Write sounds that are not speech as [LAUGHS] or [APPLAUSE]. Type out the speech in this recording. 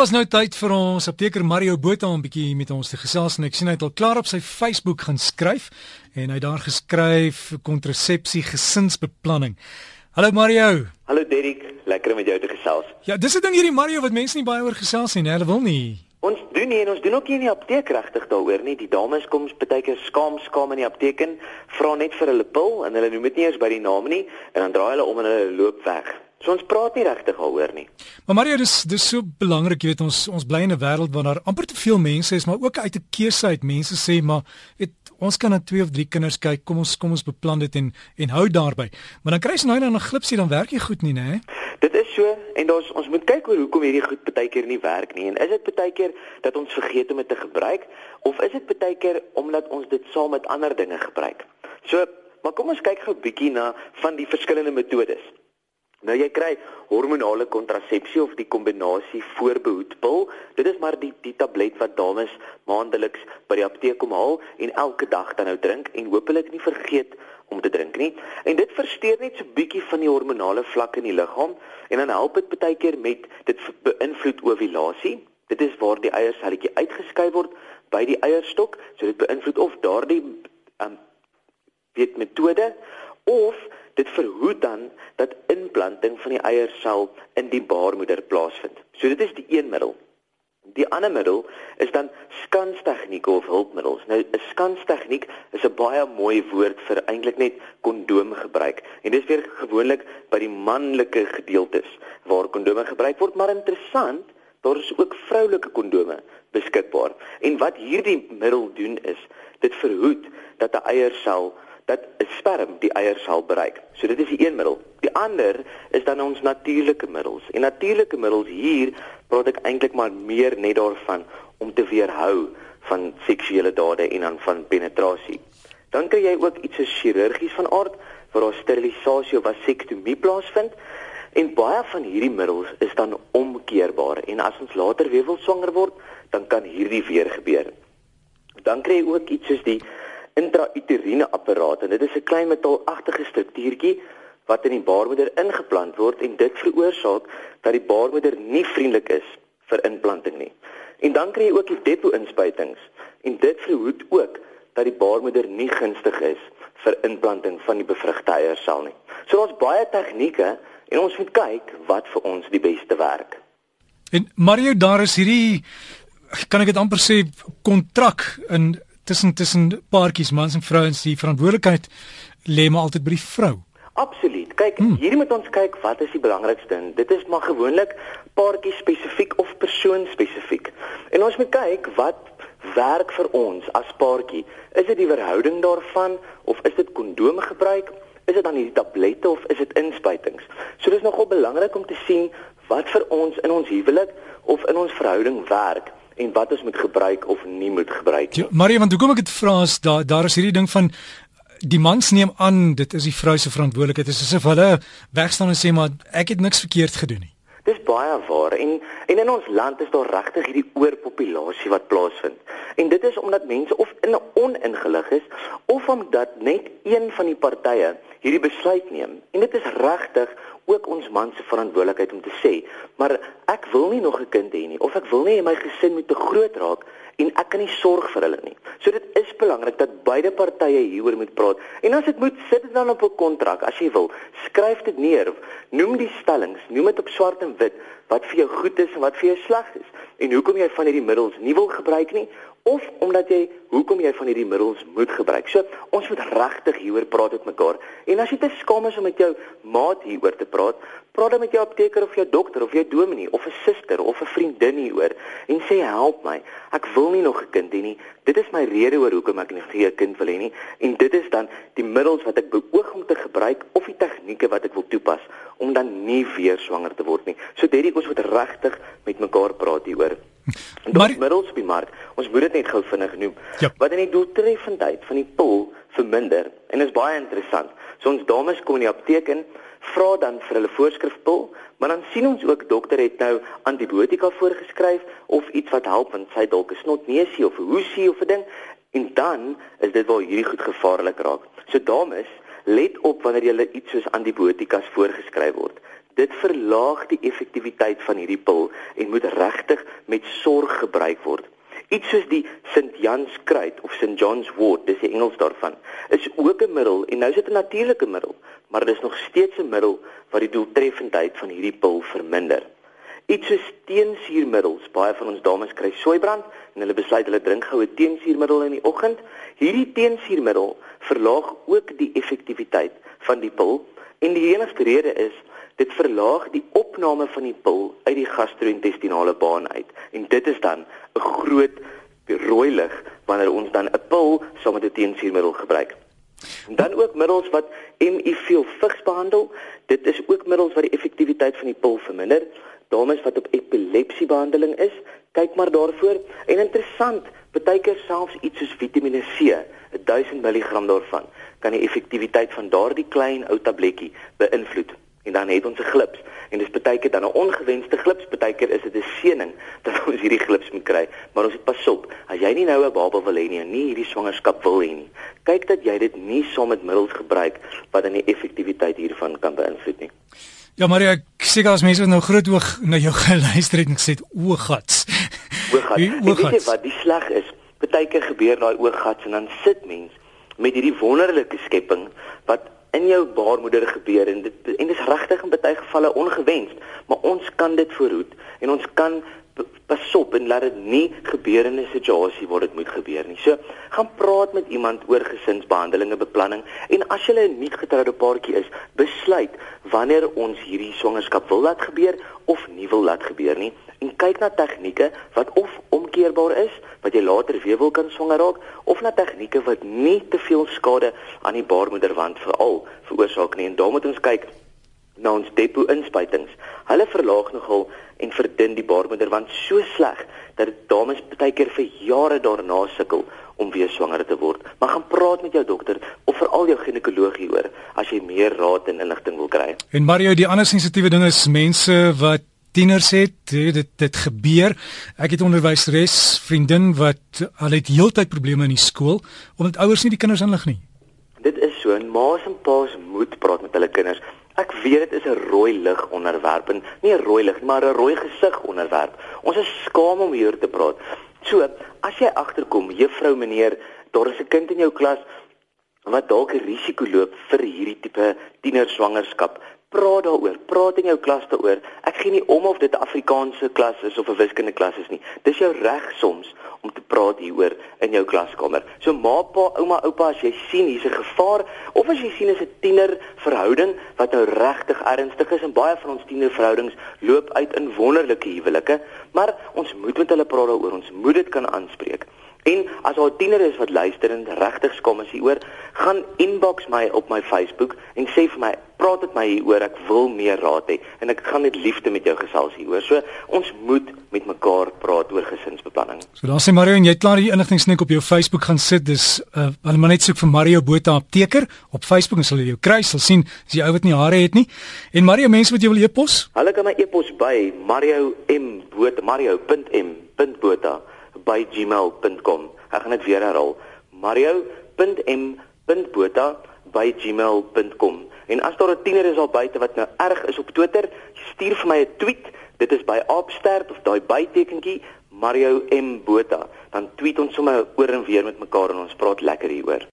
Was nou tyd vir ons apteker Mario Botha om 'n bietjie met ons te gesels en ek sien hy het al klaar op sy Facebook gaan skryf en hy het daar geskryf kontrasepsie gesinsbeplanning. Hallo Mario. Hallo Derek, lekker om met jou te gesels. Ja, dis 'n ding hierdie Mario wat mense nie baie oor gesels nie, hulle wil nie. Ons doen nie en ons doen ook nie in die apteek regtig daaroor nie. Die dames kom baie keer skaam skaam in die apteek en vra net vir hulle pil en hulle noem dit nie eens by die naam nie en dan draai hulle om en hulle loop weg. So ons praat nie regtig daaroor nie. Maar Mario, dis dis so belangrik, jy weet ons ons bly in 'n wêreld waar daar amper te veel mense is, maar ook uit 'n keuse uit mense sê maar weet ons kan na twee of drie kinders kyk, kom ons kom ons beplan dit en en hou daarby. Maar dan kry jy nou dan 'n glipsie dan werk jy goed nie, né? Dit is so en ons ons moet kyk oor hoekom hierdie goed baie keer nie werk nie. En is dit baie keer dat ons vergeet om dit te gebruik of is dit baie keer omdat ons dit saam met ander dinge gebruik? So, maar kom ons kyk gou 'n bietjie na van die verskillende metodes. Nou jy kry hormonale kontrasepsie of die kombinasie voorbehoedpil. Dit is maar die die tablet wat dames maandeliks by die apteek kom haal en elke dag dan nou drink en hopelik nie vergeet om te drink nie. En dit versteur net so bietjie van die hormonale vlak in die liggaam en dan help dit baie keer met dit beïnvloed ovulasie. Dit is waar die eierselletjie uitgeskei word by die eierstok, so dit beïnvloed of daardie um, weet metode of dit verhoed dan dat inplanting van die eiersel in die baarmoeder plaasvind. So dit is die een middel. Die ander middel is dan skanstegnieke of hulpmiddels. Nou 'n skanstegniek is 'n baie mooi woord vir eintlik net kondoom gebruik. En dis weer gewoonlik by die manlike gedeeltes waar kondome gebruik word, maar interessant, daar is ook vroulike kondome beskikbaar. En wat hierdie middel doen is, dit verhoed dat 'n eiersel dat 'n sperm die eier sal bereik. So dit is die een middel. Die ander is dan ons natuurlike middels. En natuurlike middels hier praat ek eintlik maar meer net daarvan om te weerhou van seksuele dade en dan van penetrasie. Dan kry jy ook iets so chirurgies van aard waar daar sterilisasie of vasektomie plaasvind. En baie van hierdie middels is dan omkeerbaar en as ons later weer wil swanger word, dan kan hierdie weer gebeur. Dan kry jy ook iets soos die intrauteriene apparaat en dit is 'n klein metaalagtige struktuurtjie wat in die baarmoeder ingeplant word en dit veroorsaak dat die baarmoeder nie vriendelik is vir inplanting nie. En dan kry jy ook die depo-inspuitings en dit verhoed ook dat die baarmoeder nie gunstig is vir inplanting van die bevrugte eiersel nie. So ons baie tegnieke en ons moet kyk wat vir ons die beste werk. En Mario daar is hierdie kan ek dit amper sê kontrak in tussen tussen paartjies mans en vrouens die verantwoordelikheid lê maar altyd by die vrou. Absoluut. Kyk, hmm. hierdie moet ons kyk wat is die belangrikste ding. Dit is maar gewoonlik paartjie spesifiek of persoon spesifiek. En ons moet kyk wat werk vir ons as paartjie. Is dit die verhouding daarvan of is dit kondome gebruik? Is dit dan hierdie tablette of is dit inspuitings? So dis nogal belangrik om te sien wat vir ons in ons huwelik of in ons verhouding werk en wat ons moet gebruik of nie moet gebruik nie. Ja, Marie, want hoekom ek dit vra is daar daar is hierdie ding van die mans neem aan dit is die vrou se verantwoordelikheid. Dit is asof hulle wegstaan en sê maar ek het niks verkeerd gedoen nie. Dis baie waar en en in ons land is daar regtig hierdie oorpopulasie wat plaasvind. En dit is omdat mense of in oningelig is of omdat net een van die partye hierdie besluit neem. En dit is regtig ook ons man se verantwoordelikheid om te sê, maar ek wil nie nog 'n kind hê nie of ek wil nie my gesin moet te groot raak en ek kan nie sorg vir hulle nie. So dit is belangrik dat beide partye hieroor moet praat. En as dit moet, sit dit dan op 'n kontrak as jy wil. Skryf dit neer. Noem die stellings, noem dit op swart en wit wat vir jou goed is en wat vir jou sleg is en hoekom jy van hierdie middels nie wil gebruik nie of omdat jy hoekom jy van hierdie middels moet gebruik. So ons moet regtig hieroor praat met mekaar. En as jy te skaam is om met jou maat hieroor te praat, praat dan met jou apteker of jou dokter of jou dominee of 'n suster of 'n vriendin hieroor en sê help my. Ek wil nie nog 'n kind hê nie. Dit is my rede oor hoekom ek nie 'n kind wil hê nie en dit is dan die middels wat ek beoog om te gebruik of die tegnieke wat ek wil toepas om dan nie weer swanger te word nie. So Derrick, ons moet regtig met mekaar praat hieroor. Maar middels op die mark. Ons moet dit net gou vinnig noem. Ja. Wat in die doeltreffendheid van die pil verminder en is baie interessant. So ons dames kom in die apteek in, vra dan vir hulle voorskrifpil, maar dan sien ons ook dokter het nou antibiotika voorgeskryf of iets wat help want sy dalk 'n snotneusie of 'n hoesie of 'n ding en dan is dit waar hierdie goed gevaarlik raak. So dames, let op wanneer jy iets soos antibiotikas voorgeskryf word dit verlaag die effektiwiteit van hierdie pil en moet regtig met sorg gebruik word. Iets soos die St. Jan's kruid of St. John's wort, dis die Engels daarvan, is ook 'n middel en nou is dit 'n natuurlike middel, maar dit is nog steeds 'n middel wat die doeltreffendheid van hierdie pil verminder. Iets soos teensuurmiddels, baie van ons dames kry soeibrand en hulle besluit hulle drink goue teensuurmiddel in die oggend. Hierdie teensuurmiddel verlaag ook die effektiwiteit van die pil en die enigste rede is dit verlaag die opname van die pil uit die gastro-intestinale baan uit en dit is dan 'n groot rooi lig wanneer ons dan 'n pil saam met 'n teensuurmiddel gebruik. En dan ook middels wat HIV vigs behandel. Dit is ook middels wat die effektiwiteit van die pil verminder. Dames wat op epilepsiebehandeling is, kyk maar daarvoor. En interessant, baie keer selfs iets soos Vitamiene C, 1000 mg daarvan, kan die effektiwiteit van daardie klein ou tabletjie beïnvloed en dan het ons 'n glips en dis baie keer dan 'n ongewenste glips baie keer is dit 'n seëning [LAUGHS] dat ons hierdie glips moet kry maar ons moet pas op as jy nie nou 'n baba wil hê nie en nie hierdie swangerskap wil hê nie kyk dat jy dit nie saam met middels gebruik wat dan die effektiwiteit hiervan kan beïnvloed nie Ja Maria, ek sê as mense nou groot oog na jou [LAUGHS] geluister het en gesê ooggats. Ooggats. Weet jy wat die sleg is? Baie keer gebeur daai ooggats en dan sit mens met hierdie wonderlike skepping wat in jou baarmoeder gebeur en dit en dit is regtig in baie gevalle ongewenst, maar ons kan dit voorhoed en ons kan pas op en laat dit nie gebeur in 'n situasie waar dit moet gebeur nie. So, gaan praat met iemand oor gesinsbehandelinge beplanning en as jy 'n nuutgetroude paartjie is, besluit wanneer ons hierdie swangerskap wil laat gebeur of nie wil laat gebeur nie en kyk na tegnieke wat of omkeerbaar is wat jy later weer wil kan swanger raak of na tegnieke wat nie te veel skade aan die baarmoederwand veral veroorsaak nie en dan moet ons kyk na ons depo inspuitings. Hulle verlaag nogal en verdun die baarmoeder want so sleg dat dames baie keer vir jare daarna sukkel om weer swanger te word. Maar gaan praat met jou dokter of veral jou ginekoloog hieroor as jy meer raad en inligting wil kry. En Mario, die ander sensitiewe ding is mense wat tieners het, dit dit gebeur. Ek het onderwyseres vriendin wat al het heeltyd probleme in die skool omdat ouers nie die kinders inlig nie. Dit is so en ma's en pa's moet praat met hulle kinders. Ek weet dit is 'n rooi lig onderwerp en nie 'n rooi lig maar 'n rooi gesig onderwerp. Ons is skaam om hier te praat. So, as jy agterkom, juffrou, meneer, daar is 'n kind in jou klas wat dalk 'n risiko loop vir hierdie tipe tienerswangerskap, praat daaroor. Praat in jou klas daaroor. Ek gee nie om of dit 'n Afrikaanse klas is of 'n wiskundige klas is nie. Dis jou reg soms om te praat hieroor in jou klaskamer. So ma, pa, ouma, oupa, as jy sien hier's 'n gevaar of as jy sien is 'n tiener verhouding wat nou regtig ernstig is en baie van ons tienerverhoudings loop uit in wonderlike huwelike, maar ons moet met hulle praat daaroor. Ons moet dit kan aanspreek. En as daar 'n tiener is wat luister en regtig skom as hieroor, gaan inbox my op my Facebook en sê vir my, praat met my hieroor, ek wil meer raad hê en ek gaan met liefde met jou gesels hieroor. So ons moet met mekaar praat oor gesinsbeplanning. So daar sê Mario en jy klaar die inligtingsnik op jou Facebook gaan sit. Dis uh hulle maar net soek vir Mario Botha apteker op Facebook en sal jy jou kry, sal sien as jy ou wat nie hare het nie. En Mario, mense wat jy wil e-pos? Hulle kan my e-pos by mario m botha mario.m.botha by gmail.com. Ek gaan dit weer herhaal. mario.m.botha@gmail.com. En as daar 'n tiener is al buite wat nou erg is op Twitter, stuur vir my 'n tweet. Dit is by Aapstert of daai bytekentjie Mario M Botha. Dan tweet ons sommer oor en weer met mekaar en ons praat lekker hieroor.